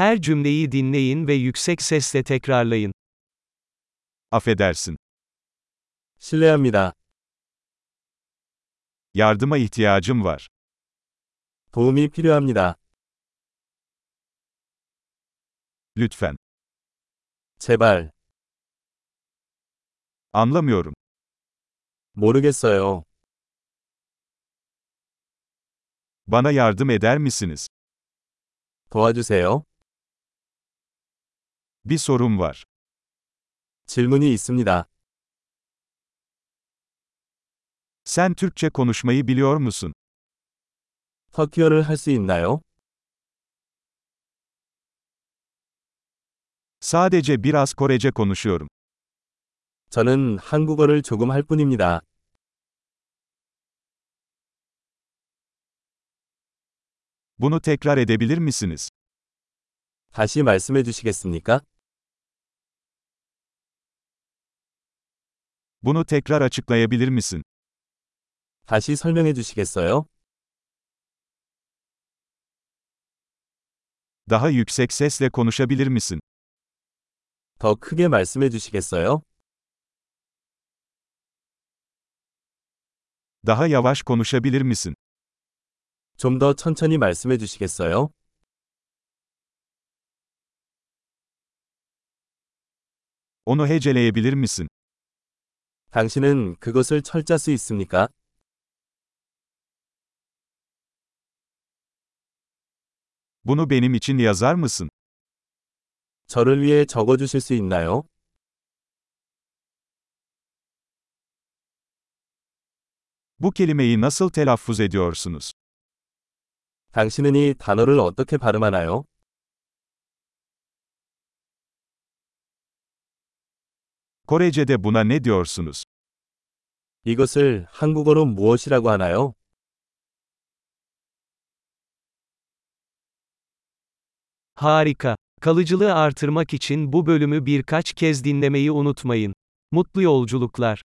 Her cümleyi dinleyin ve yüksek sesle tekrarlayın. Affedersin. 실례합니다. Yardıma ihtiyacım var. 도움이 필요합니다. Lütfen. 제발. Anlamıyorum. 모르겠어요. Bana yardım eder misiniz? 도와주세요. Bir sorum var. 질문이 있습니다. Sen Türkçe konuşmayı biliyor musun? 터키어를 할 수 있나요? Sadece biraz Korece konuşuyorum. 저는 한국어를 조금 할 뿐입니다. Bunu tekrar edebilir misiniz? 다시 말씀해 주시겠습니까? Bunu tekrar açıklayabilir misin? 다시 설명해 주시겠어요? Daha yüksek sesle konuşabilir misin? 더 크게 말씀해 주시겠어요? Daha yavaş konuşabilir misin? 좀 더 천천히 말씀해 주시겠어요? Onu heceleyebilir misin? 당신은 그것을 철자 수 있습니까? Bunu benim için yazar mısın? 저를 위해 적어 주실 수 있나요? Bu kelimeyi nasıl telaffuz ediyorsunuz? 당신은 이 단어를 어떻게 발음하나요? Korece'de buna ne diyorsunuz? 이것을 한국어로 무엇이라고 하나요? Harika. Kalıcılığı artırmak için bu bölümü birkaç kez dinlemeyi unutmayın. Mutlu yolculuklar.